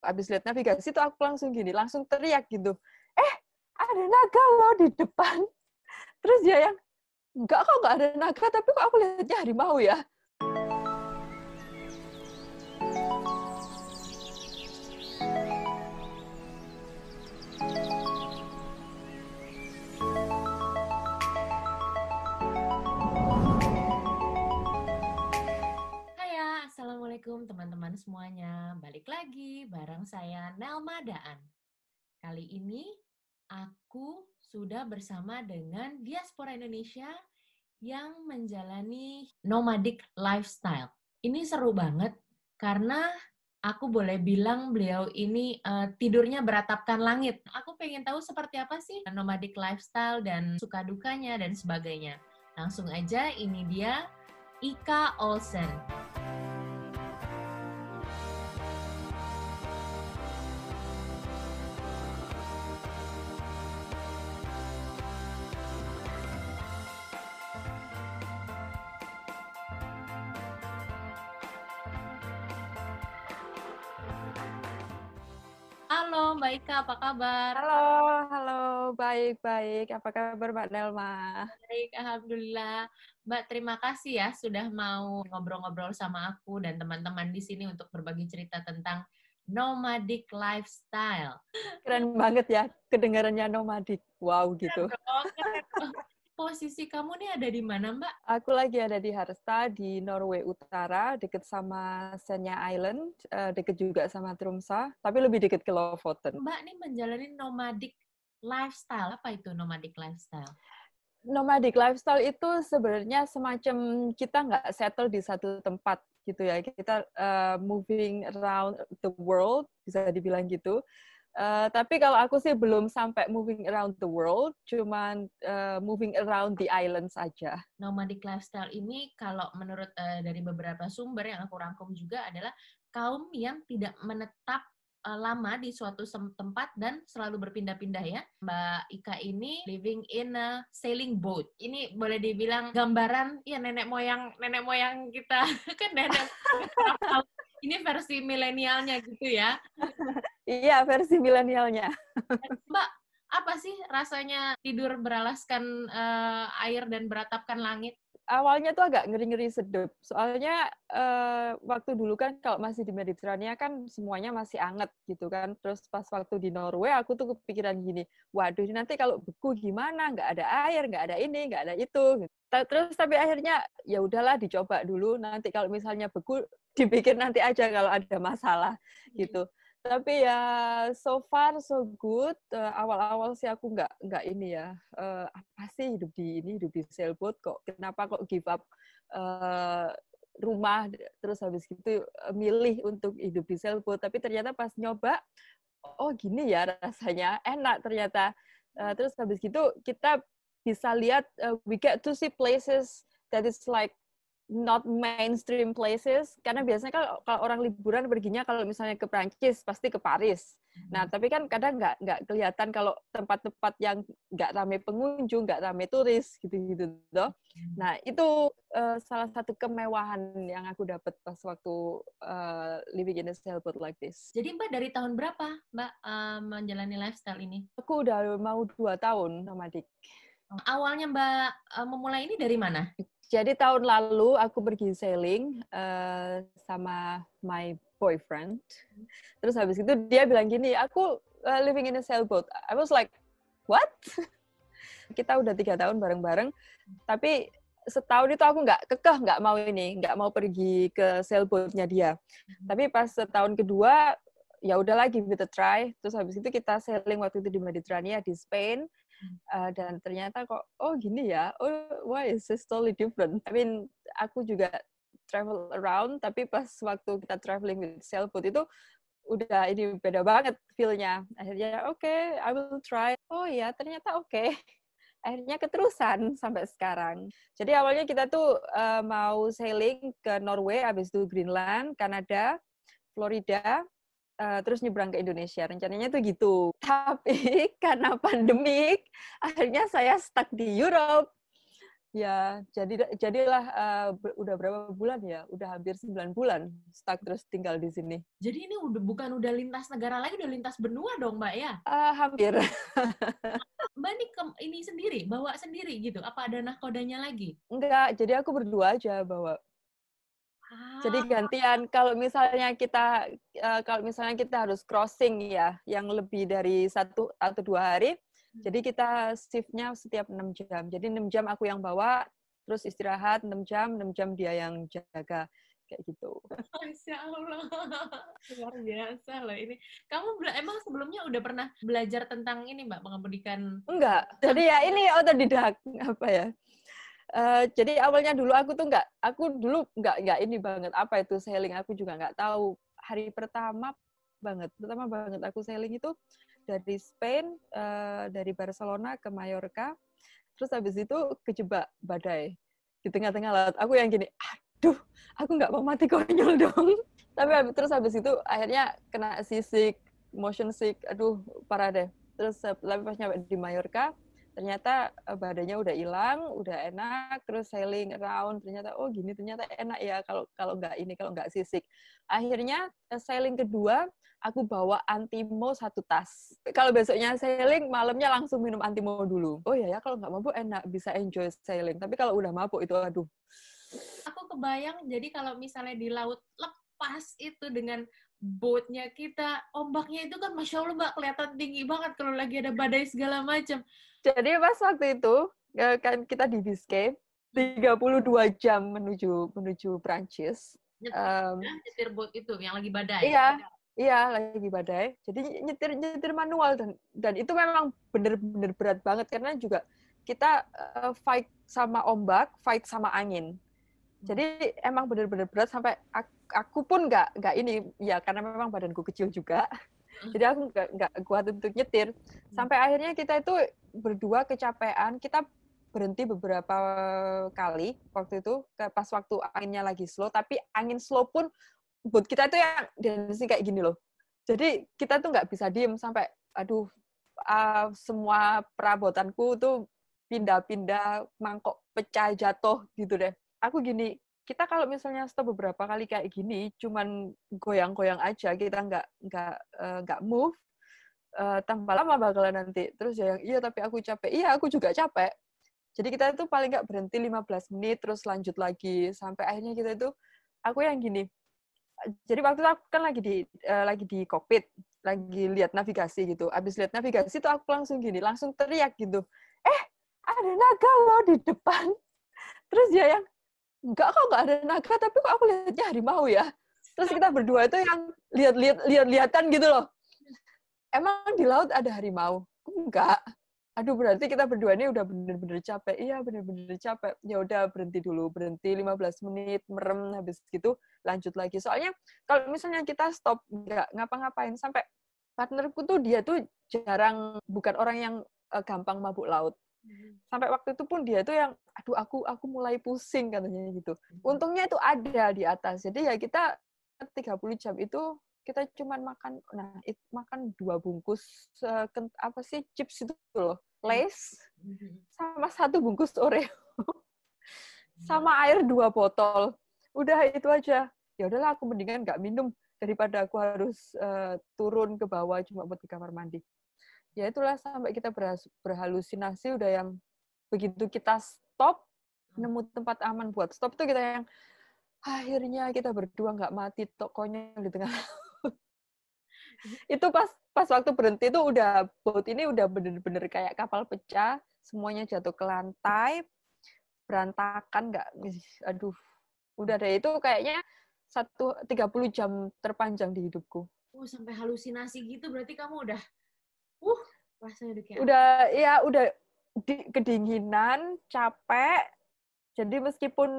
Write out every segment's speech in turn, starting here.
habis lihat navigasi tuh aku langsung gini, langsung teriak gitu. Eh, ada naga loh di depan. Terus dia yang, enggak kok enggak ada naga, tapi kok aku lihatnya harimau ya. Assalamualaikum teman-teman semuanya. Balik lagi bareng saya Nelma Daan. Kali ini aku sudah bersama dengan diaspora Indonesia yang menjalani nomadic lifestyle. Ini seru banget karena aku boleh bilang beliau ini uh, tidurnya beratapkan langit. Aku pengen tahu seperti apa sih nomadic lifestyle dan suka dukanya dan sebagainya. Langsung aja ini dia Ika Olsen. Halo Mbak Ika, apa kabar? Halo, halo, baik-baik. Apa kabar Mbak Nelma? Baik, Alhamdulillah. Mbak, terima kasih ya sudah mau ngobrol-ngobrol sama aku dan teman-teman di sini untuk berbagi cerita tentang nomadic lifestyle. Keren banget ya, kedengarannya nomadic. Wow, gitu. Keren posisi kamu nih ada di mana, Mbak? Aku lagi ada di Harstad, di Norway Utara, deket sama Senja Island, uh, deket juga sama Tromsø, tapi lebih deket ke Lofoten. Mbak nih menjalani nomadic lifestyle. Apa itu nomadic lifestyle? Nomadic lifestyle itu sebenarnya semacam kita nggak settle di satu tempat gitu ya. Kita uh, moving around the world, bisa dibilang gitu. Uh, tapi kalau aku sih belum sampai moving around the world, cuman uh, moving around the island saja. Nomadic lifestyle ini kalau menurut uh, dari beberapa sumber yang aku rangkum juga adalah kaum yang tidak menetap uh, lama di suatu tempat dan selalu berpindah-pindah ya. Mbak Ika ini living in a sailing boat. Ini boleh dibilang gambaran ya nenek moyang nenek moyang kita kan nenek ini versi milenialnya gitu ya. Iya, versi milenialnya. Mbak, apa sih rasanya tidur beralaskan uh, air dan beratapkan langit? Awalnya tuh agak ngeri-ngeri sedep. Soalnya uh, waktu dulu kan kalau masih di Mediterania kan semuanya masih anget gitu kan. Terus pas waktu di Norway aku tuh kepikiran gini, waduh nanti kalau beku gimana? Nggak ada air, nggak ada ini, nggak ada itu. Terus tapi akhirnya ya udahlah dicoba dulu. Nanti kalau misalnya beku dipikir nanti aja kalau ada masalah gitu tapi ya so far so good. Uh, awal-awal sih aku nggak nggak ini ya. Uh, apa sih hidup di ini hidup di sailboat? Kok kenapa kok give up uh, rumah? Terus habis gitu uh, milih untuk hidup di sailboat. Tapi ternyata pas nyoba oh gini ya rasanya. Enak ternyata. Uh, terus habis gitu kita bisa lihat uh, we get to see places that is like not mainstream places karena biasanya kalau kalau orang liburan perginya kalau misalnya ke Prancis pasti ke Paris. Nah hmm. tapi kan kadang nggak nggak kelihatan kalau tempat-tempat yang nggak ramai pengunjung, nggak ramai turis gitu-gitu toh. Hmm. Nah itu uh, salah satu kemewahan yang aku dapat pas waktu uh, living in a sailboat like this. Jadi Mbak dari tahun berapa Mbak uh, menjalani lifestyle ini? Aku udah mau dua tahun nomadik. Awalnya Mbak uh, memulai ini dari mana? Jadi tahun lalu aku pergi sailing uh, sama my boyfriend. Terus habis itu dia bilang gini, aku uh, living in a sailboat. I was like, what? Kita udah tiga tahun bareng-bareng, tapi setahun itu aku nggak kekeh nggak mau ini, nggak mau pergi ke sailboatnya dia. Tapi pas setahun kedua, ya udah lagi kita try. Terus habis itu kita sailing waktu itu di Mediterania di Spain uh, dan ternyata kok oh gini ya oh why is this totally different I mean aku juga travel around tapi pas waktu kita traveling with sailboat itu udah ini beda banget feelnya akhirnya oke okay, I will try oh ya ternyata oke okay. akhirnya keterusan sampai sekarang. Jadi awalnya kita tuh uh, mau sailing ke Norway, habis itu Greenland, Kanada, Florida, uh, terus nyebrang ke Indonesia. Rencananya tuh gitu. Tapi karena pandemik, akhirnya saya stuck di Europe. Ya, jadi jadilah uh, udah berapa bulan ya? Udah hampir 9 bulan stuck terus tinggal di sini. Jadi ini udah bukan udah lintas negara lagi, udah lintas benua dong, Mbak ya? Uh, hampir. Mbak ini ke, ini sendiri, bawa sendiri gitu? Apa ada nahkodanya lagi? Enggak, jadi aku berdua aja bawa. Ah. Jadi gantian kalau misalnya kita uh, kalau misalnya kita harus crossing ya, yang lebih dari satu atau dua hari, jadi kita shiftnya setiap 6 jam. Jadi 6 jam aku yang bawa, terus istirahat 6 jam, 6 jam dia yang jaga. Kayak gitu. Masya Allah. Luar biasa loh ini. Kamu emang sebelumnya udah pernah belajar tentang ini Mbak, pengemudikan? Enggak. Jadi ya ini otodidak. Apa ya? Uh, jadi awalnya dulu aku tuh nggak, aku dulu nggak nggak ini banget apa itu sailing, aku juga nggak tahu. Hari pertama banget, pertama banget aku sailing itu dari Spain, uh, dari Barcelona ke Mallorca. Terus habis itu kejebak badai di tengah-tengah laut. Aku yang gini, aduh, aku nggak mau mati konyol dong. Tapi habis, terus habis itu akhirnya kena seasick, motion sick, aduh parah deh. Terus tapi pas nyampe di Mallorca, ternyata eh, badannya udah hilang, udah enak, terus sailing around, ternyata oh gini ternyata enak ya kalau kalau nggak ini kalau nggak sisik. Akhirnya eh, sailing kedua aku bawa antimo satu tas. Kalau besoknya sailing, malamnya langsung minum antimo dulu. Oh ya ya kalau nggak mabuk enak bisa enjoy sailing. Tapi kalau udah mabuk itu aduh. Aku kebayang jadi kalau misalnya di laut lepas itu dengan boatnya kita, ombaknya itu kan masya Allah mbak kelihatan tinggi banget kalau lagi ada badai segala macam. Jadi pas waktu itu ya kan kita di Biscay 32 jam menuju menuju Prancis. Nyetir, um, nyetir boat itu yang lagi badai. Iya, iya lagi badai. Jadi nyetir nyetir manual dan dan itu memang bener-bener berat banget karena juga kita uh, fight sama ombak, fight sama angin. Jadi emang bener-bener berat sampai aku, pun nggak nggak ini ya karena memang badanku kecil juga. Jadi aku nggak nggak kuat untuk nyetir. Sampai akhirnya kita itu berdua kecapean. Kita berhenti beberapa kali waktu itu pas waktu anginnya lagi slow. Tapi angin slow pun buat kita itu yang sini kayak gini loh. Jadi kita tuh nggak bisa diem sampai aduh uh, semua perabotanku tuh pindah-pindah mangkok pecah jatuh gitu deh. Aku gini, kita kalau misalnya stop beberapa kali kayak gini, cuman goyang-goyang aja, kita nggak nggak uh, nggak move, uh, tambah lama bakalan nanti. Terus ya yang iya tapi aku capek, iya aku juga capek. Jadi kita itu paling nggak berhenti 15 menit, terus lanjut lagi sampai akhirnya kita itu aku yang gini. Jadi waktu itu aku kan lagi di uh, lagi di kokpit, lagi lihat navigasi gitu. Abis lihat navigasi tuh aku langsung gini, langsung teriak gitu. Eh, ada naga loh di depan. Terus dia yang enggak kok enggak ada naga tapi kok aku lihatnya harimau ya? Terus kita berdua itu yang lihat-lihat lihat-lihatan gitu loh. Emang di laut ada harimau? Enggak aduh berarti kita berdua ini udah bener-bener capek. Iya bener-bener capek. Ya udah berhenti dulu. Berhenti 15 menit merem habis gitu lanjut lagi. Soalnya kalau misalnya kita stop nggak ngapa-ngapain. Sampai partnerku tuh dia tuh jarang bukan orang yang uh, gampang mabuk laut Sampai waktu itu pun dia tuh yang, aduh aku aku mulai pusing katanya gitu. Untungnya itu ada di atas. Jadi ya kita 30 jam itu kita cuma makan, nah it, makan dua bungkus uh, apa sih chips itu loh, lace sama satu bungkus oreo, sama air dua botol. Udah itu aja. Ya udahlah aku mendingan nggak minum daripada aku harus uh, turun ke bawah cuma buat ke kamar mandi ya itulah sampai kita berhalusinasi udah yang begitu kita stop nemu tempat aman buat stop tuh kita yang akhirnya kita berdua nggak mati tokonya di tengah itu pas pas waktu berhenti itu udah boat ini udah bener-bener kayak kapal pecah semuanya jatuh ke lantai berantakan nggak aduh udah deh itu kayaknya satu tiga puluh jam terpanjang di hidupku. Oh, sampai halusinasi gitu berarti kamu udah uh rasanya udah kayak udah ya udah di, kedinginan capek. Jadi meskipun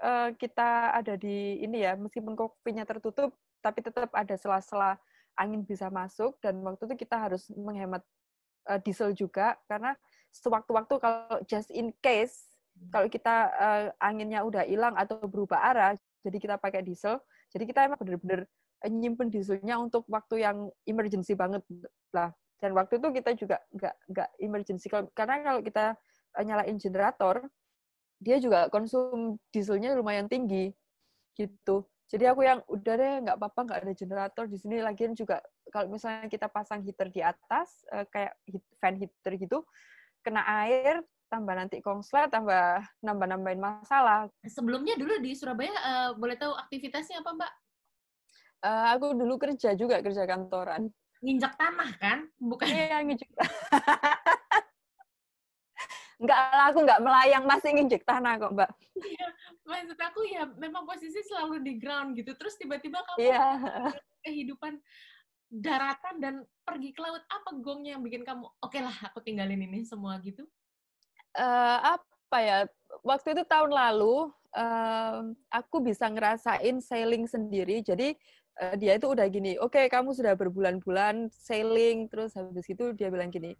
uh, kita ada di ini ya meskipun kopinya tertutup tapi tetap ada sela-sela angin bisa masuk. Dan waktu itu kita harus menghemat uh, diesel juga. Karena sewaktu-waktu kalau just in case hmm. kalau kita uh, anginnya udah hilang atau berubah arah jadi kita pakai diesel. Jadi kita emang benar-benar nyimpen dieselnya untuk waktu yang emergency banget lah dan waktu itu kita juga nggak nggak emergency karena kalau kita eh, nyalain generator dia juga konsum dieselnya lumayan tinggi gitu. Jadi aku yang udah deh nggak apa-apa nggak ada generator di sini. Lagian juga kalau misalnya kita pasang heater di atas uh, kayak fan heater gitu, kena air tambah nanti kongslet tambah nambah-nambahin masalah. Sebelumnya dulu di Surabaya uh, boleh tahu aktivitasnya apa Mbak? Uh, aku dulu kerja juga kerja kantoran. Nginjak tanah kan? Bukan? Iya nginjak. Enggak lah, aku nggak melayang, masih nginjek tanah kok, Mbak. Iya, maksud aku ya memang posisi selalu di ground gitu. Terus tiba-tiba kamu iya. kehidupan daratan dan pergi ke laut. Apa gongnya yang bikin kamu, oke okay lah aku tinggalin ini semua gitu? Uh, apa ya, waktu itu tahun lalu, uh, aku bisa ngerasain sailing sendiri. Jadi uh, dia itu udah gini, oke okay, kamu sudah berbulan-bulan sailing, terus habis itu dia bilang gini,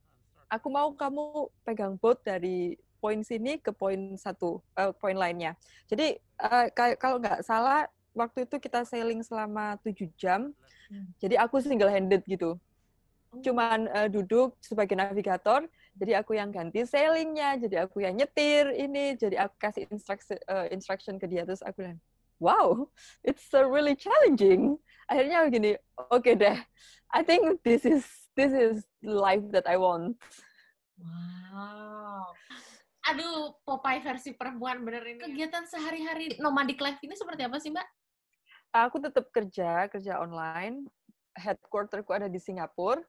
aku mau kamu pegang boat dari poin sini ke poin satu, uh, poin lainnya. Jadi uh, kalau nggak salah waktu itu kita sailing selama tujuh jam. Hmm. Jadi aku single handed gitu. Oh. Cuman uh, duduk sebagai navigator, jadi aku yang ganti sailingnya, jadi aku yang nyetir ini, jadi aku kasih instruction uh, instruction ke dia terus aku bilang, wow, it's so really challenging. Akhirnya begini, oke okay deh, I think this is this is life that I want. Wow. Aduh, Popeye versi perempuan bener ini. Kegiatan sehari-hari nomadic life ini seperti apa sih, Mbak? Aku tetap kerja, kerja online. Headquarterku ada di Singapura.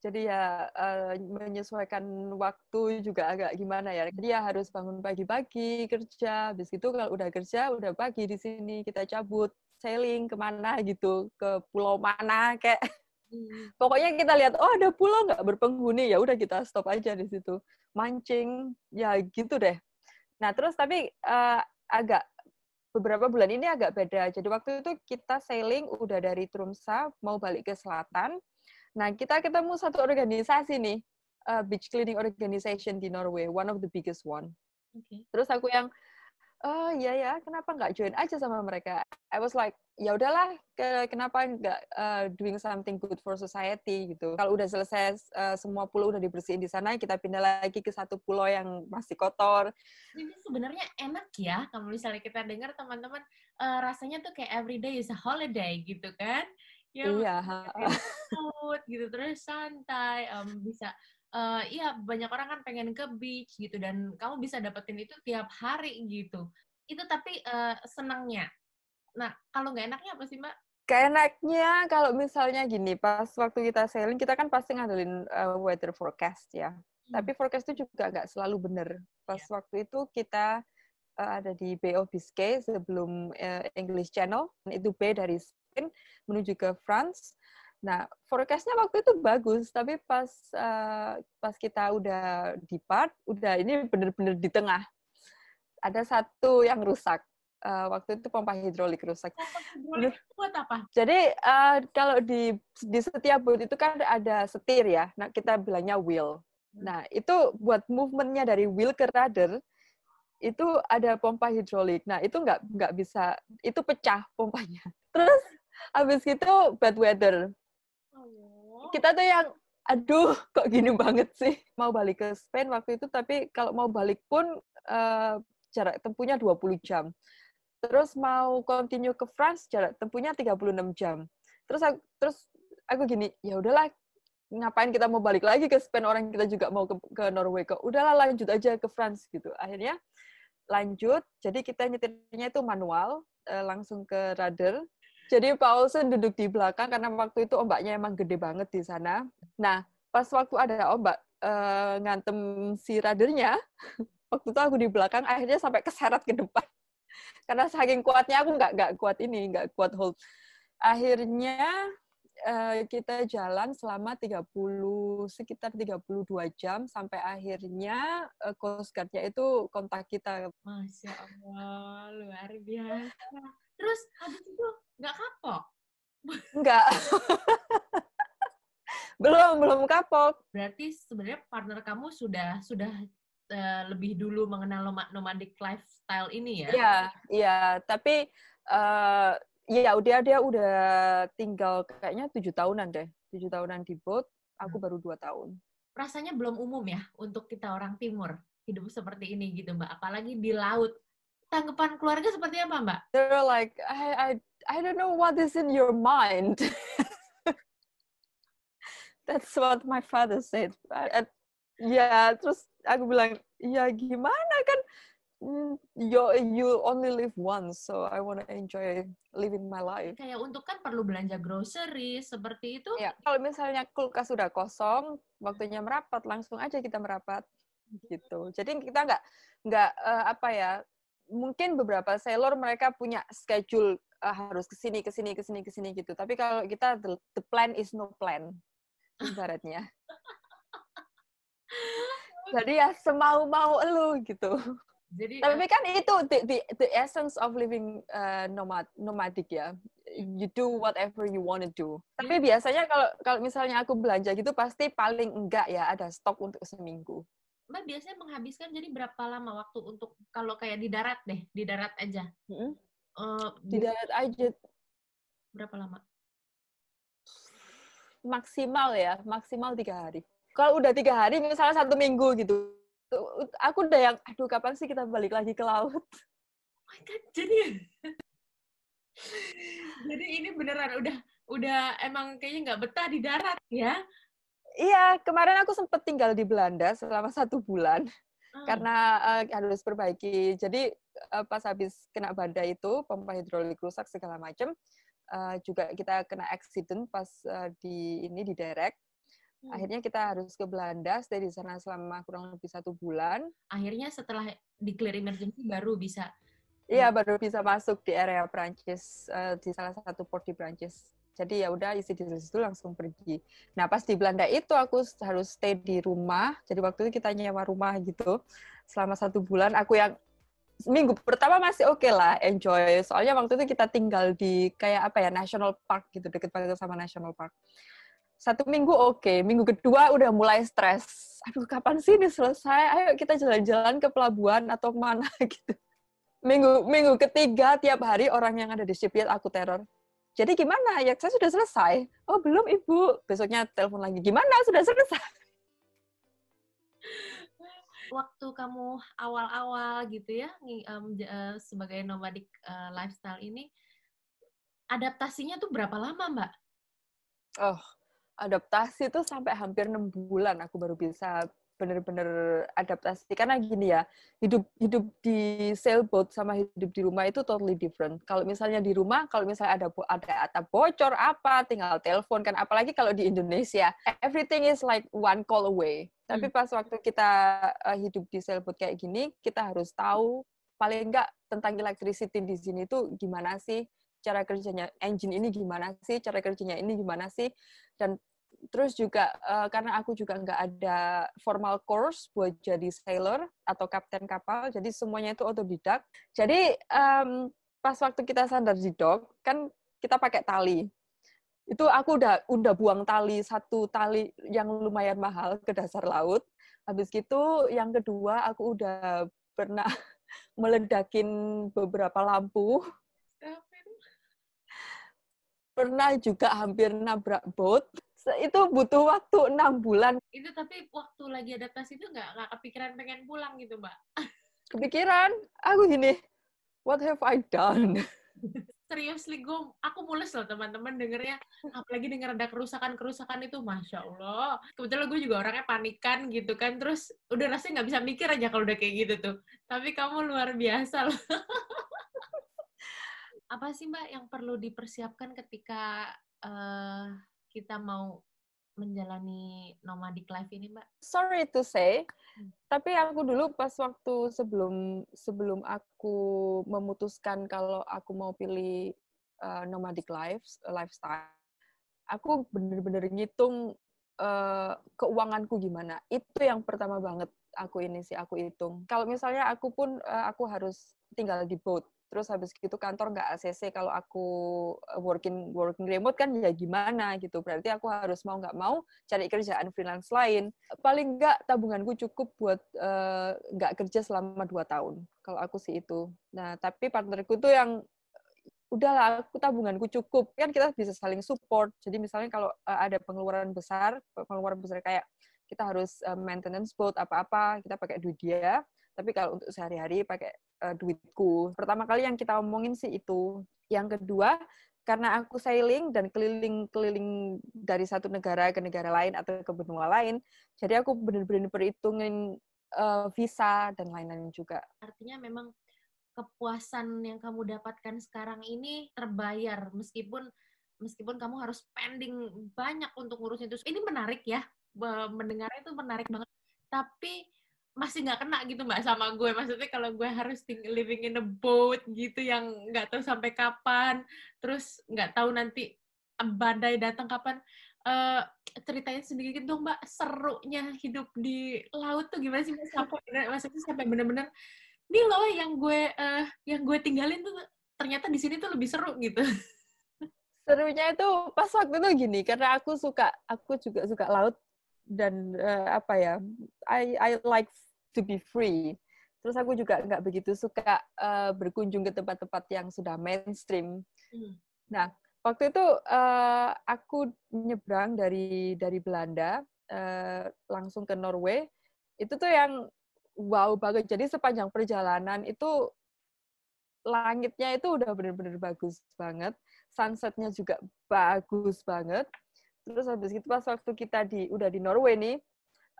Jadi ya uh, menyesuaikan waktu juga agak gimana ya. Jadi ya harus bangun pagi-pagi kerja. Habis itu kalau udah kerja, udah pagi di sini kita cabut sailing ke mana gitu, ke pulau mana kayak Hmm. Pokoknya kita lihat, oh ada pulau nggak berpenghuni, ya udah kita stop aja di situ. Mancing, ya gitu deh. Nah terus tapi uh, agak beberapa bulan ini agak beda. Jadi waktu itu kita sailing udah dari Tromsø mau balik ke selatan. Nah kita ketemu satu organisasi nih, uh, beach cleaning organization di Norway, one of the biggest one. Okay. Terus aku yang oh iya ya kenapa nggak join aja sama mereka I was like ya udahlah ke, kenapa nggak uh, doing something good for society gitu kalau udah selesai uh, semua pulau udah dibersihin di sana kita pindah lagi ke satu pulau yang masih kotor ini sebenarnya enak ya kalau misalnya kita dengar teman-teman uh, rasanya tuh kayak everyday is a holiday gitu kan ya iya gitu terus santai um, bisa uh, iya banyak orang kan pengen ke beach gitu dan kamu bisa dapetin itu tiap hari gitu. Itu tapi uh, senangnya. Nah, kalau nggak enaknya apa sih, Mbak? Keenaknya kalau misalnya gini, pas waktu kita sailing, kita kan pasti ngandelin uh, weather forecast ya. Hmm. Tapi forecast itu juga nggak selalu benar. Pas yeah. waktu itu kita uh, ada di Bay of Biscay sebelum uh, English Channel, itu Bay dari Spain menuju ke France Nah, forecastnya waktu itu bagus, tapi pas uh, pas kita udah di part, udah ini bener-bener di tengah. Ada satu yang rusak. Uh, waktu itu pompa hidrolik rusak. Pompa hidrolik buat apa? Jadi uh, kalau di di setiap boot itu kan ada setir ya. Nah kita bilangnya wheel. Hmm. Nah itu buat movementnya dari wheel ke rudder itu ada pompa hidrolik. Nah itu nggak nggak bisa, itu pecah pompanya. Terus habis itu bad weather. Kita tuh yang aduh kok gini banget sih? Mau balik ke Spain waktu itu tapi kalau mau balik pun uh, jarak tempuhnya 20 jam. Terus mau continue ke France jarak tempuhnya 36 jam. Terus aku, terus aku gini ya udahlah ngapain kita mau balik lagi ke Spain? Orang kita juga mau ke, ke Norway kok. Udahlah lanjut aja ke France gitu. Akhirnya lanjut jadi kita nyetirnya itu manual uh, langsung ke rudder jadi Paulsen duduk di belakang karena waktu itu ombaknya emang gede banget di sana. Nah, pas waktu ada ombak uh, ngantem si radernya, waktu itu aku di belakang akhirnya sampai keseret ke depan. Karena saking kuatnya aku nggak nggak kuat ini, nggak kuat hold. Akhirnya uh, kita jalan selama 30 sekitar 32 jam sampai akhirnya uh, Coast Guard-nya itu kontak kita. Masya Allah, luar biasa. Terus habis itu nggak kapok? Nggak. belum, belum kapok. Berarti sebenarnya partner kamu sudah sudah uh, lebih dulu mengenal nomadic lifestyle ini ya? Iya, iya. Tapi uh, ya udah dia udah tinggal kayaknya tujuh tahunan deh, tujuh tahunan di boat. Aku hmm. baru dua tahun. Rasanya belum umum ya untuk kita orang timur hidup seperti ini gitu Mbak, apalagi di laut. Tanggapan keluarga seperti apa Mbak? They're like, I, I, I don't know what is in your mind. That's what my father said. Ya, yeah, terus aku bilang, ya gimana kan Mm, you you only live once, so I want to enjoy living my life. Kayak untuk kan perlu belanja grocery seperti itu. Ya, kalau misalnya kulkas sudah kosong, waktunya merapat, langsung aja kita merapat gitu. Jadi kita nggak nggak uh, apa ya, mungkin beberapa sailor mereka punya schedule uh, harus ke sini ke sini ke sini ke sini gitu. Tapi kalau kita the, the plan is no plan ibaratnya. Jadi ya semau-mau elu gitu. Jadi tapi kan itu the, the the essence of living uh, nomad nomadic ya. You do whatever you want to do. Tapi iya. biasanya kalau kalau misalnya aku belanja gitu pasti paling enggak ya ada stok untuk seminggu. Mbak biasanya menghabiskan jadi berapa lama waktu untuk kalau kayak di darat deh, di darat aja. Hmm? Uh, di darat aja. Berapa lama? Maksimal ya, maksimal tiga hari. Kalau udah tiga hari, misalnya satu minggu gitu, aku udah yang aduh kapan sih kita balik lagi ke laut oh my god jadi jadi ini beneran udah udah emang kayaknya nggak betah di darat ya iya kemarin aku sempet tinggal di Belanda selama satu bulan hmm. karena uh, harus perbaiki jadi uh, pas habis kena badai itu pompa hidrolik rusak segala macam uh, juga kita kena accident pas uh, di ini di derek Hmm. Akhirnya kita harus ke Belanda, stay di sana selama kurang lebih satu bulan. Akhirnya setelah declare emergency baru bisa? Iya, baru bisa masuk di area Prancis, uh, di salah satu port di Prancis. Jadi ya udah isi di situ langsung pergi. Nah pas di Belanda itu aku harus stay di rumah. Jadi waktu itu kita nyewa rumah gitu selama satu bulan. Aku yang minggu pertama masih oke okay lah, enjoy. Soalnya waktu itu kita tinggal di kayak apa ya National Park gitu, deket banget sama National Park satu minggu oke, okay. minggu kedua udah mulai stres. Aduh, kapan sih ini selesai? Ayo kita jalan-jalan ke pelabuhan atau mana gitu. Minggu minggu ketiga tiap hari orang yang ada di shipyard aku teror. Jadi gimana? Ya saya sudah selesai. Oh belum ibu. Besoknya telepon lagi. Gimana? Sudah selesai. Waktu kamu awal-awal gitu ya um, uh, sebagai nomadic uh, lifestyle ini, adaptasinya tuh berapa lama mbak? Oh adaptasi tuh sampai hampir enam bulan aku baru bisa bener-bener adaptasi. Karena gini ya hidup hidup di sailboat sama hidup di rumah itu totally different. Kalau misalnya di rumah kalau misalnya ada ada atap bocor apa tinggal telepon kan. Apalagi kalau di Indonesia everything is like one call away. Tapi hmm. pas waktu kita uh, hidup di sailboat kayak gini kita harus tahu paling enggak tentang electricity di sini tuh gimana sih cara kerjanya engine ini gimana sih cara kerjanya ini gimana sih. Dan terus juga uh, karena aku juga nggak ada formal course buat jadi sailor atau kapten kapal, jadi semuanya itu otodidak. Jadi um, pas waktu kita sadar di dock, kan kita pakai tali. Itu aku udah udah buang tali satu tali yang lumayan mahal ke dasar laut. Habis gitu yang kedua aku udah pernah meledakin beberapa lampu. Pernah juga hampir nabrak boat itu butuh waktu enam bulan. Itu tapi waktu lagi adaptasi itu nggak nggak kepikiran pengen pulang gitu mbak? Kepikiran, aku gini, what have I done? Seriously, gue, aku mules loh teman-teman dengernya. Apalagi denger ada kerusakan-kerusakan itu, Masya Allah. Kebetulan gue juga orangnya panikan gitu kan. Terus udah rasanya nggak bisa mikir aja kalau udah kayak gitu tuh. Tapi kamu luar biasa loh. Apa sih Mbak yang perlu dipersiapkan ketika uh, kita mau menjalani nomadic life ini, Mbak? Sorry to say, hmm. tapi aku dulu pas waktu sebelum sebelum aku memutuskan kalau aku mau pilih uh, nomadic life lifestyle, aku bener-bener ngitung uh, keuanganku gimana. Itu yang pertama banget aku ini sih aku hitung. Kalau misalnya aku pun uh, aku harus tinggal di boat terus habis gitu kantor nggak ACC kalau aku eh, working working remote kan ya gimana gitu. Berarti aku harus mau nggak mau cari kerjaan freelance lain. Paling nggak tabunganku cukup buat uh, nggak kerja selama dua tahun kalau aku sih itu. Nah tapi partnerku tuh yang udahlah aku tabunganku cukup. Kan kita bisa saling support. Jadi misalnya kalau uh, ada pengeluaran besar pengeluaran besar kayak kita harus uh, maintenance boat apa-apa, kita pakai duit dia. Tapi kalau untuk sehari-hari pakai uh, duitku. Pertama kali yang kita omongin sih itu. Yang kedua, karena aku sailing dan keliling-keliling dari satu negara ke negara lain atau ke benua lain, jadi aku benar-benar perhitungin uh, visa dan lain-lain juga. Artinya memang kepuasan yang kamu dapatkan sekarang ini terbayar meskipun meskipun kamu harus spending banyak untuk ngurusin itu. Ini menarik ya, mendengarnya itu menarik banget. Tapi masih nggak kena gitu mbak sama gue. Maksudnya kalau gue harus living in a boat gitu yang nggak tahu sampai kapan, terus nggak tahu nanti badai datang kapan. Uh, ceritain sedikit dong mbak serunya hidup di laut tuh gimana sih mbak sampai maksudnya sampai bener-bener ini loh yang gue uh, yang gue tinggalin tuh ternyata di sini tuh lebih seru gitu. Serunya itu pas waktu itu gini karena aku suka aku juga suka laut dan uh, apa ya I I like to be free. Terus aku juga nggak begitu suka uh, berkunjung ke tempat-tempat yang sudah mainstream. Hmm. Nah, waktu itu uh, aku nyebrang dari dari Belanda uh, langsung ke Norway. Itu tuh yang wow banget. Jadi sepanjang perjalanan itu langitnya itu udah bener-bener bagus banget. Sunsetnya juga bagus banget. Terus habis itu pas waktu kita di udah di Norway nih,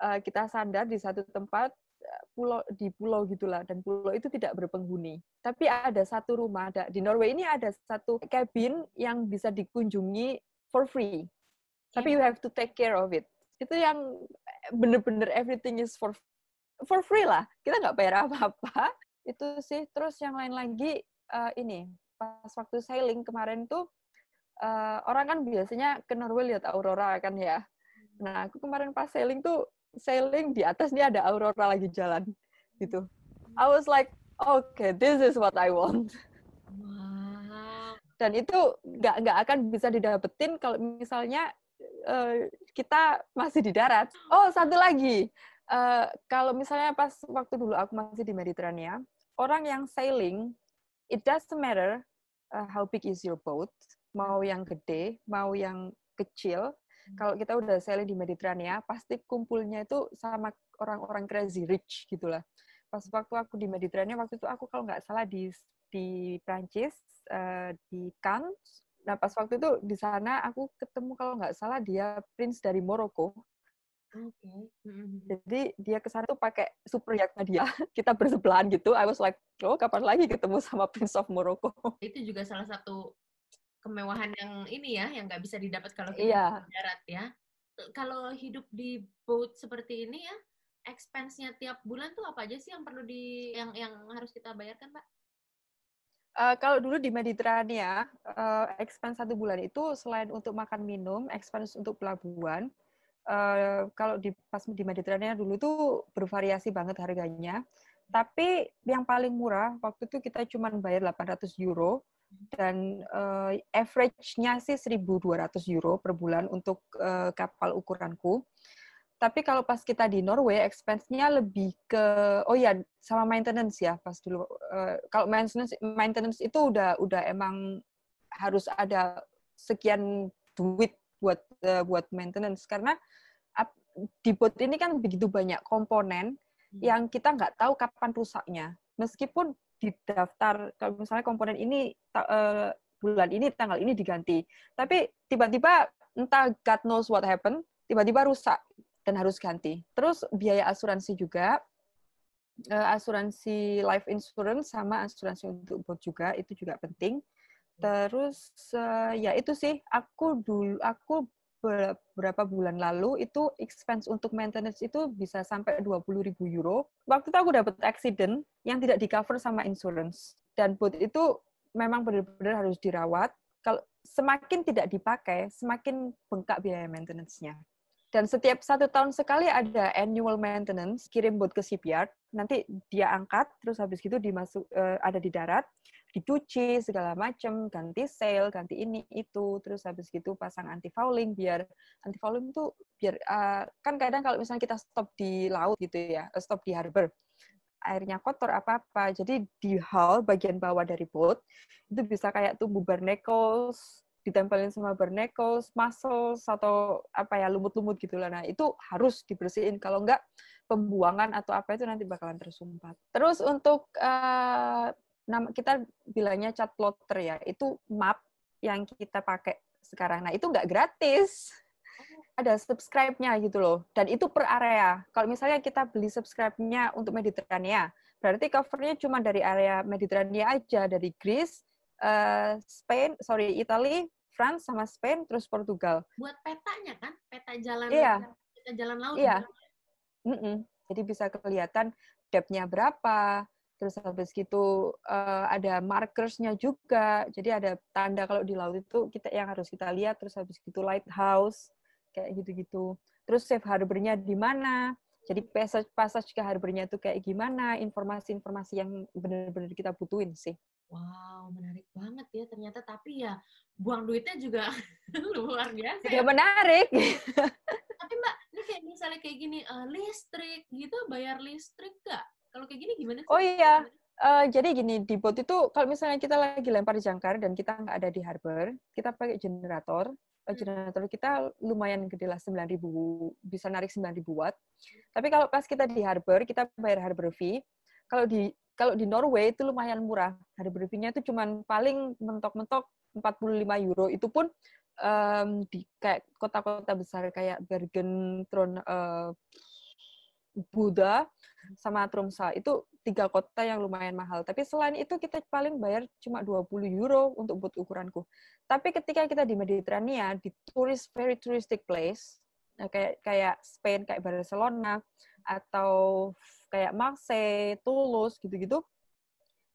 uh, kita sandar di satu tempat eh, pulau di pulau gitulah dan pulau itu tidak berpenghuni. Tapi ada satu rumah ada di Norway ini ada satu cabin yang bisa dikunjungi for free. Tapi you have to take care of it. Itu yang bener-bener everything is for for free lah kita nggak bayar apa-apa itu sih terus yang lain lagi uh, ini pas waktu sailing kemarin tuh uh, orang kan biasanya ke Norway lihat aurora kan ya. Nah aku kemarin pas sailing tuh sailing di atas nih ada aurora lagi jalan gitu. I was like okay this is what I want. Dan itu nggak nggak akan bisa didapetin kalau misalnya uh, kita masih di darat. Oh satu lagi. Uh, kalau misalnya pas waktu dulu aku masih di Mediterania, orang yang sailing, it doesn't matter uh, how big is your boat, mau yang gede, mau yang kecil. Hmm. Kalau kita udah sailing di Mediterania, pasti kumpulnya itu sama orang-orang crazy rich gitulah. Pas waktu aku di Mediterania, waktu itu aku kalau nggak salah di di Prancis, uh, di Cannes. Nah pas waktu itu di sana aku ketemu kalau nggak salah dia prince dari Maroko Oke. Okay. Jadi dia ke sana tuh pakai super yachtnya dia. Kita bersebelahan gitu. I was like, oh kapan lagi ketemu sama Prince of Morocco? Itu juga salah satu kemewahan yang ini ya, yang nggak bisa didapat kalau kita yeah. di darat ya. Kalau hidup di boat seperti ini ya, expense-nya tiap bulan tuh apa aja sih yang perlu di yang yang harus kita bayarkan, Pak? Uh, kalau dulu di Mediterania, uh, expense satu bulan itu selain untuk makan minum, expense untuk pelabuhan, uh, kalau di pas di Mediterania dulu tuh bervariasi banget harganya. Tapi yang paling murah waktu itu kita cuma bayar 800 euro dan uh, average-nya sih 1.200 euro per bulan untuk uh, kapal ukuranku. Tapi kalau pas kita di Norway, expense-nya lebih ke oh ya sama maintenance ya pas dulu. Uh, kalau maintenance maintenance itu udah udah emang harus ada sekian duit buat uh, buat maintenance karena di bot ini kan begitu banyak komponen hmm. yang kita nggak tahu kapan rusaknya meskipun di daftar kalau misalnya komponen ini uh, bulan ini tanggal ini diganti. Tapi tiba-tiba entah God knows what happened tiba-tiba rusak dan harus ganti. Terus biaya asuransi juga uh, asuransi life insurance sama asuransi untuk bot juga itu juga penting. Terus uh, ya itu sih aku dulu aku beberapa bulan lalu itu expense untuk maintenance itu bisa sampai 20 ribu euro. Waktu itu aku dapat accident yang tidak di cover sama insurance dan boat itu memang benar-benar harus dirawat. Kalau semakin tidak dipakai, semakin bengkak biaya maintenance-nya. Dan setiap satu tahun sekali ada annual maintenance, kirim boat ke shipyard, nanti dia angkat, terus habis gitu dimasuk uh, ada di darat, dicuci segala macam, ganti sail, ganti ini itu, terus habis gitu pasang anti fouling biar anti fouling itu biar uh, kan kadang kalau misalnya kita stop di laut gitu ya, eh, stop di harbor, airnya kotor apa apa, jadi di hull bagian bawah dari boat itu bisa kayak tumbuh barnacles, ditempelin sama barnacles, muscles atau apa ya lumut-lumut gitu lah. Nah itu harus dibersihin. Kalau enggak pembuangan atau apa itu nanti bakalan tersumpat. Terus untuk uh, nama kita bilangnya cat plotter ya, itu map yang kita pakai sekarang. Nah itu nggak gratis. Ada subscribe-nya gitu loh. Dan itu per area. Kalau misalnya kita beli subscribe-nya untuk Mediterania, berarti covernya cuma dari area Mediterania aja, dari Greece, uh, Spain, sorry, Italy, France sama Spain, terus Portugal. Buat petanya kan, peta jalan iya. peta jalan laut. Iya. Mm -mm. Jadi bisa kelihatan depth-nya berapa, terus habis gitu uh, ada markersnya juga. Jadi ada tanda kalau di laut itu kita yang harus kita lihat, terus habis gitu lighthouse kayak gitu-gitu. Terus safe harbor-nya di mana? Jadi passage passage ke harbornya itu kayak gimana? Informasi-informasi yang benar-benar kita butuhin sih. Wow, menarik banget ya ternyata. Tapi ya buang duitnya juga luar biasa. Ya, menarik. Tapi Mbak, ini kayak misalnya kayak gini, uh, listrik gitu, bayar listrik nggak? Kalau kayak gini gimana sih? Oh iya, uh, jadi gini, di bot itu kalau misalnya kita lagi lempar jangkar dan kita nggak ada di harbor, kita pakai generator. Hmm. Generator kita lumayan gede lah, 9.000, bisa narik 9.000 watt. Tapi kalau pas kita di harbor, kita bayar harbor fee. Kalau di kalau di Norway itu lumayan murah. Harbor fee-nya itu cuma paling mentok-mentok 45 euro. Itu pun um, di kayak kota-kota besar kayak Bergen, Tron, uh, Buddha, sama Tromsø. Itu tiga kota yang lumayan mahal. Tapi selain itu kita paling bayar cuma 20 euro untuk buat ukuranku. Tapi ketika kita di Mediterania, di tourist very touristic place, nah, kayak kayak Spain, kayak Barcelona, atau kayak Marseille, Toulouse gitu-gitu,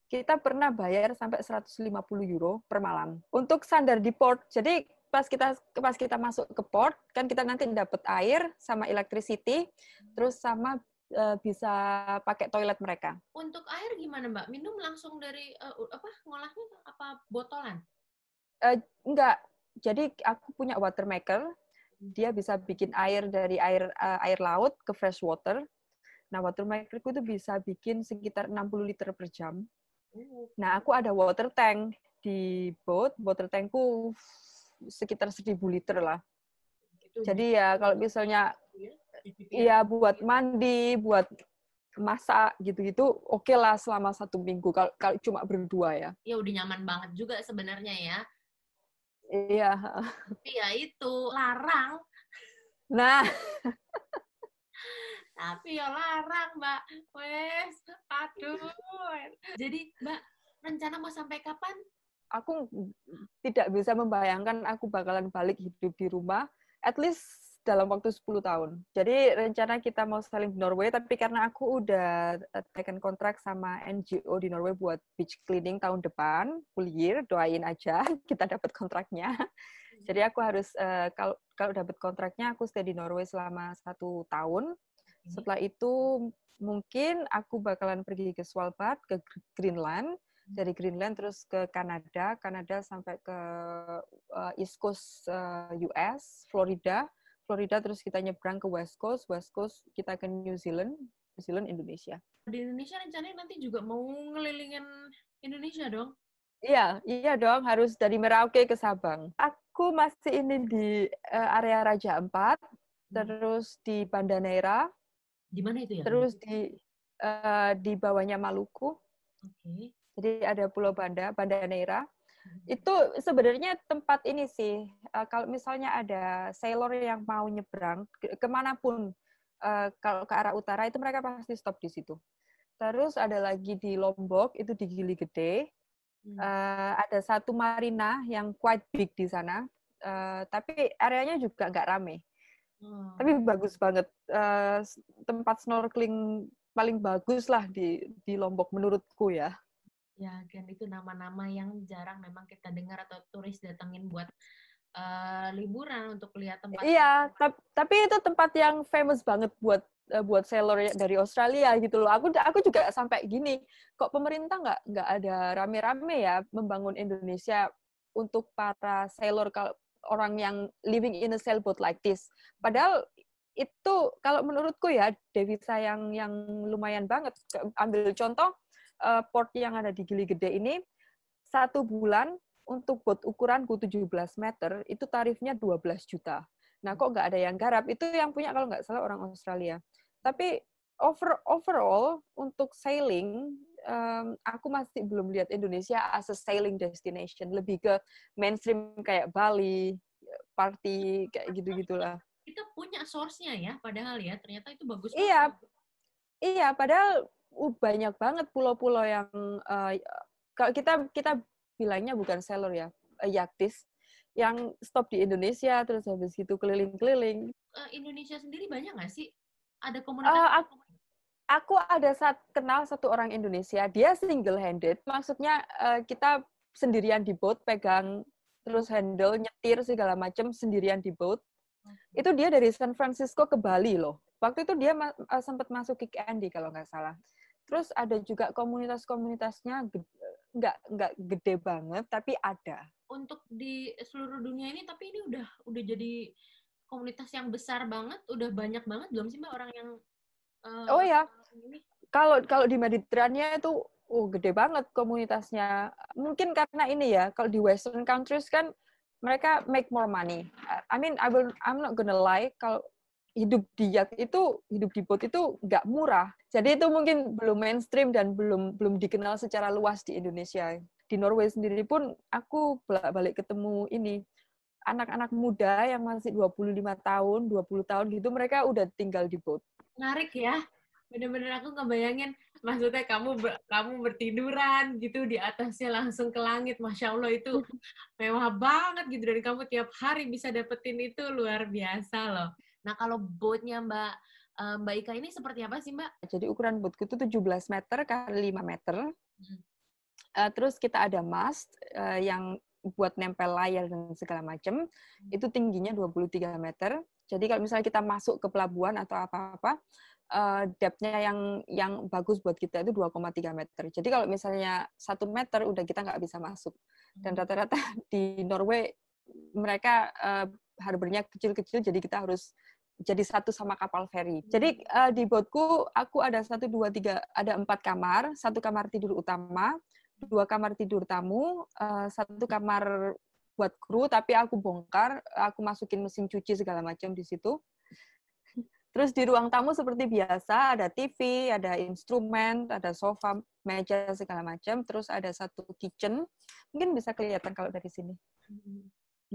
kita pernah bayar sampai 150 euro per malam untuk sandar di port. Jadi pas kita pas kita masuk ke port kan kita nanti dapat air sama electricity, terus sama uh, bisa pakai toilet mereka. Untuk air gimana Mbak? Minum langsung dari uh, apa ngolahnya apa botolan? Uh, enggak. Jadi aku punya water maker. Dia bisa bikin air dari air uh, air laut ke fresh water. Nah, water makerku itu bisa bikin sekitar 60 liter per jam. Oh. Nah, aku ada water tank di boat. Water tankku sekitar 1000 liter lah. Jadi ya kalau misalnya iya buat mandi, buat masak gitu-gitu, oke okay lah selama satu minggu kalau kalau cuma berdua ya. Ya udah nyaman banget juga sebenarnya ya. Iya. Tapi ya itu larang. Nah. Tapi ya larang, Mbak. Wes, aduh. Jadi, Mbak, rencana mau sampai kapan? Aku tidak bisa membayangkan aku bakalan balik hidup di rumah. At least dalam waktu 10 tahun. Jadi rencana kita mau saling di Norway, tapi karena aku udah taken kontrak sama NGO di Norway buat beach cleaning tahun depan, full year, doain aja kita dapat kontraknya. Jadi aku harus uh, kalau kalau dapat kontraknya aku stay di Norway selama satu tahun. Setelah itu mungkin aku bakalan pergi ke Svalbard, ke Greenland, dari Greenland terus ke Kanada, Kanada sampai ke uh, East Coast uh, US, Florida, Florida terus kita nyebrang ke West Coast, West Coast kita ke New Zealand, New Zealand Indonesia. Di Indonesia rencananya nanti juga mau ngelilingin Indonesia dong? Iya, iya dong, harus dari Merauke ke Sabang. Aku masih ini di uh, area Raja Ampat, hmm. terus di Banda Neira, di mana itu ya? Terus di uh, di bawahnya Maluku. Oke. Okay. Jadi ada Pulau Banda, Banda Neira. Hmm. Itu sebenarnya tempat ini sih. Uh, kalau misalnya ada sailor yang mau nyebrang ke ke mana pun, uh, kalau ke arah utara itu mereka pasti stop di situ. Terus ada lagi di Lombok itu di Gili Gede. Hmm. Uh, ada satu marina yang quite big di sana. Uh, tapi areanya juga nggak rame. Hmm. Tapi bagus banget. Uh, tempat snorkeling paling bagus lah di di Lombok menurutku ya. Ya, kan itu nama-nama yang jarang memang kita dengar atau turis datengin buat uh, liburan untuk lihat tempat. Iya, tempat. tapi itu tempat yang famous banget buat uh, buat sailor dari Australia gitu loh. Aku aku juga sampai gini, kok pemerintah nggak nggak ada rame-rame ya membangun Indonesia untuk para sailor orang yang living in a sailboat like this. Padahal itu kalau menurutku ya devisa yang yang lumayan banget. Ambil contoh uh, port yang ada di Gili Gede ini satu bulan untuk bot ukuranku 17 meter itu tarifnya 12 juta. Nah, kok nggak ada yang garap? Itu yang punya kalau nggak salah orang Australia. Tapi over overall untuk sailing um, aku masih belum lihat Indonesia as a sailing destination. Lebih ke mainstream kayak Bali party kayak gitu gitulah kita punya source-nya ya padahal ya. Ternyata itu bagus iya. banget. iya padahal uh, banyak banget pulau-pulau yang uh, kita kita bilangnya bukan seller ya uh, yaktis yang stop di Indonesia terus habis gitu keliling-keliling. Uh, Indonesia sendiri banyak nggak sih? Ada komunitas uh, aku, aku ada saat kenal satu orang Indonesia, dia single handed, maksudnya uh, kita sendirian di boat, pegang terus handle, nyetir segala macam sendirian di boat. Itu dia dari San Francisco ke Bali loh. Waktu itu dia ma uh, sempat masuk Kick Andy kalau nggak salah. Terus ada juga komunitas-komunitasnya nggak nggak gede banget, tapi ada. Untuk di seluruh dunia ini, tapi ini udah udah jadi komunitas yang besar banget, udah banyak banget belum sih mbak orang yang Uh, oh ya, kalau kalau di Mediterania itu uh, gede banget komunitasnya. Mungkin karena ini ya, kalau di Western countries kan mereka make more money. I mean, I will, I'm not gonna lie, kalau hidup di yacht itu, hidup di boat itu nggak murah. Jadi itu mungkin belum mainstream dan belum belum dikenal secara luas di Indonesia. Di Norway sendiri pun aku balik ketemu ini anak-anak muda yang masih 25 tahun, 20 tahun gitu, mereka udah tinggal di boat menarik ya. Bener-bener aku ngebayangin maksudnya kamu ber, kamu bertiduran gitu di atasnya langsung ke langit. Masya allah itu mewah banget gitu. Dan kamu tiap hari bisa dapetin itu luar biasa loh. Nah kalau boatnya mbak eh, mbak Ika ini seperti apa sih mbak? Jadi ukuran boatku itu 17 meter kali 5 meter. Hmm. uh, terus kita ada mast uh, yang buat nempel layar dan segala macam hmm. itu tingginya 23 meter jadi kalau misalnya kita masuk ke pelabuhan atau apa-apa, uh, depth-nya yang yang bagus buat kita itu 2,3 meter. Jadi kalau misalnya satu meter udah kita nggak bisa masuk. Dan hmm. rata-rata di Norway mereka uh, harbornya kecil-kecil, jadi kita harus jadi satu sama kapal feri. Jadi uh, di boatku aku ada satu dua tiga ada empat kamar, satu kamar tidur utama, dua kamar tidur tamu, uh, satu kamar buat kru tapi aku bongkar aku masukin mesin cuci segala macam di situ. Terus di ruang tamu seperti biasa ada TV ada instrumen ada sofa meja segala macam terus ada satu kitchen. Mungkin bisa kelihatan kalau dari sini.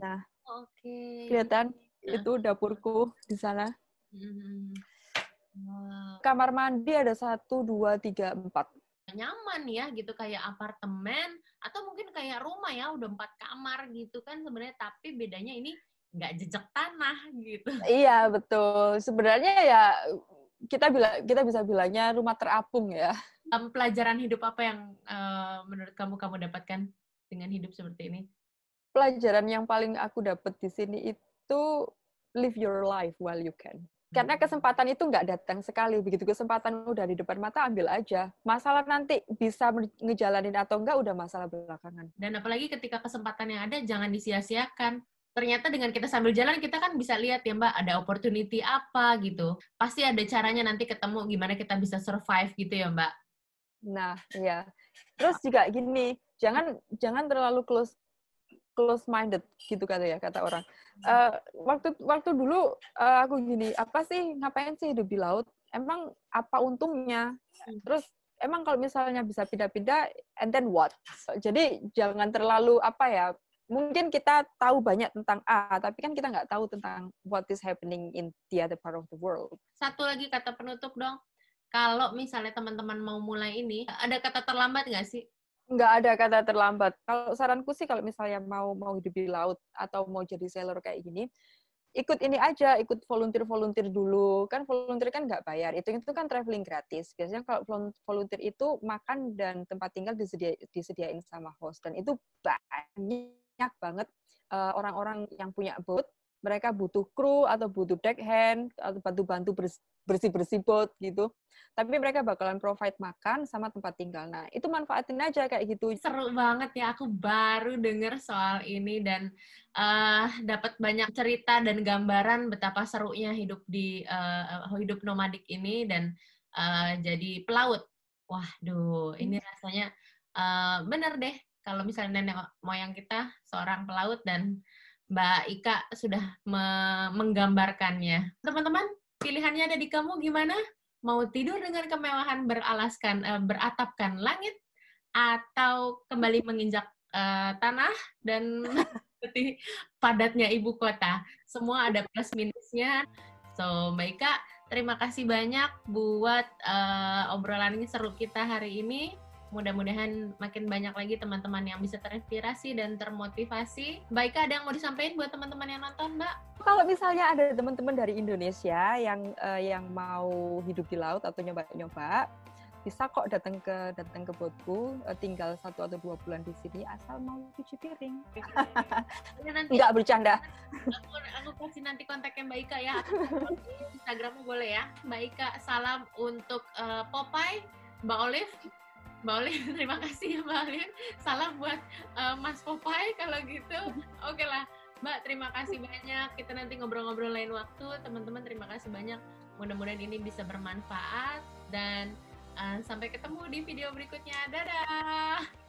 Nah oke. okay. kelihatan? Nah. itu dapurku di sana. Hmm. kamar mandi ada satu dua tiga empat nyaman ya gitu kayak apartemen atau mungkin kayak rumah ya udah empat kamar gitu kan sebenarnya tapi bedanya ini nggak jejak tanah gitu. Iya betul. Sebenarnya ya kita bila kita bisa bilangnya rumah terapung ya. Um, pelajaran hidup apa yang uh, menurut kamu kamu dapatkan dengan hidup seperti ini? Pelajaran yang paling aku dapat di sini itu live your life while you can. Karena kesempatan itu nggak datang sekali. Begitu kesempatan udah di depan mata, ambil aja. Masalah nanti bisa ngejalanin atau enggak, udah masalah belakangan. Dan apalagi ketika kesempatan yang ada, jangan disia-siakan. Ternyata dengan kita sambil jalan, kita kan bisa lihat ya Mbak, ada opportunity apa gitu. Pasti ada caranya nanti ketemu gimana kita bisa survive gitu ya Mbak. Nah, iya. Terus juga gini, jangan jangan terlalu close close minded gitu kata ya kata orang. Uh, waktu waktu dulu uh, aku gini, apa sih ngapain sih hidup di laut? Emang apa untungnya? Hmm. Terus emang kalau misalnya bisa pindah-pindah and then what? Jadi jangan terlalu apa ya? Mungkin kita tahu banyak tentang A, tapi kan kita nggak tahu tentang what is happening in the other part of the world. Satu lagi kata penutup dong. Kalau misalnya teman-teman mau mulai ini, ada kata terlambat nggak sih? Nggak ada kata terlambat. Kalau saranku sih kalau misalnya mau mau hidup di laut atau mau jadi sailor kayak gini, ikut ini aja, ikut volunteer-volunteer dulu. Kan volunteer kan nggak bayar. Itu itu kan traveling gratis. Biasanya kalau volunteer itu makan dan tempat tinggal disedia, disediain sama host dan itu banyak banget eh, orang-orang uh, yang punya boat mereka butuh kru atau butuh deck hand atau bantu-bantu bersih-bersih boat gitu. Tapi mereka bakalan provide makan sama tempat tinggal. Nah, itu manfaatin aja kayak gitu. Seru banget ya, aku baru denger soal ini dan uh, dapat banyak cerita dan gambaran betapa serunya hidup di uh, hidup nomadik ini dan uh, jadi pelaut. Wah, duh, ini hmm. rasanya uh, bener deh kalau misalnya nenek moyang kita seorang pelaut dan Mbak Ika sudah me menggambarkannya. Teman-teman, pilihannya ada di kamu gimana? Mau tidur dengan kemewahan beralaskan uh, beratapkan langit atau kembali menginjak uh, tanah dan seperti padatnya ibu kota. Semua ada plus minusnya. So, Mbak Ika, terima kasih banyak buat uh, obrolan ini seru kita hari ini. Mudah-mudahan makin banyak lagi teman-teman yang bisa terinspirasi dan termotivasi. Mbak Ika, ada yang mau disampaikan buat teman-teman yang nonton, Mbak? Kalau misalnya ada teman-teman dari Indonesia yang uh, yang mau hidup di laut atau nyoba-nyoba, bisa kok datang ke datang ke botku eh, tinggal satu atau dua bulan di sini asal mau cuci piring. Nanti nggak bercanda. aku, aku kasih nanti kontaknya Mbak Ika ya. Instagrammu boleh ya. Mbak Ika salam untuk uh, Popeye Mbak Olive Mbak Olive terima kasih ya Mbak Olive salam buat uh, Mas Popeye kalau gitu. Oke lah Mbak terima kasih banyak. Kita nanti ngobrol-ngobrol lain waktu. Teman-teman terima kasih banyak. Mudah-mudahan ini bisa bermanfaat. Dan Uh, sampai ketemu di video berikutnya. Dadah!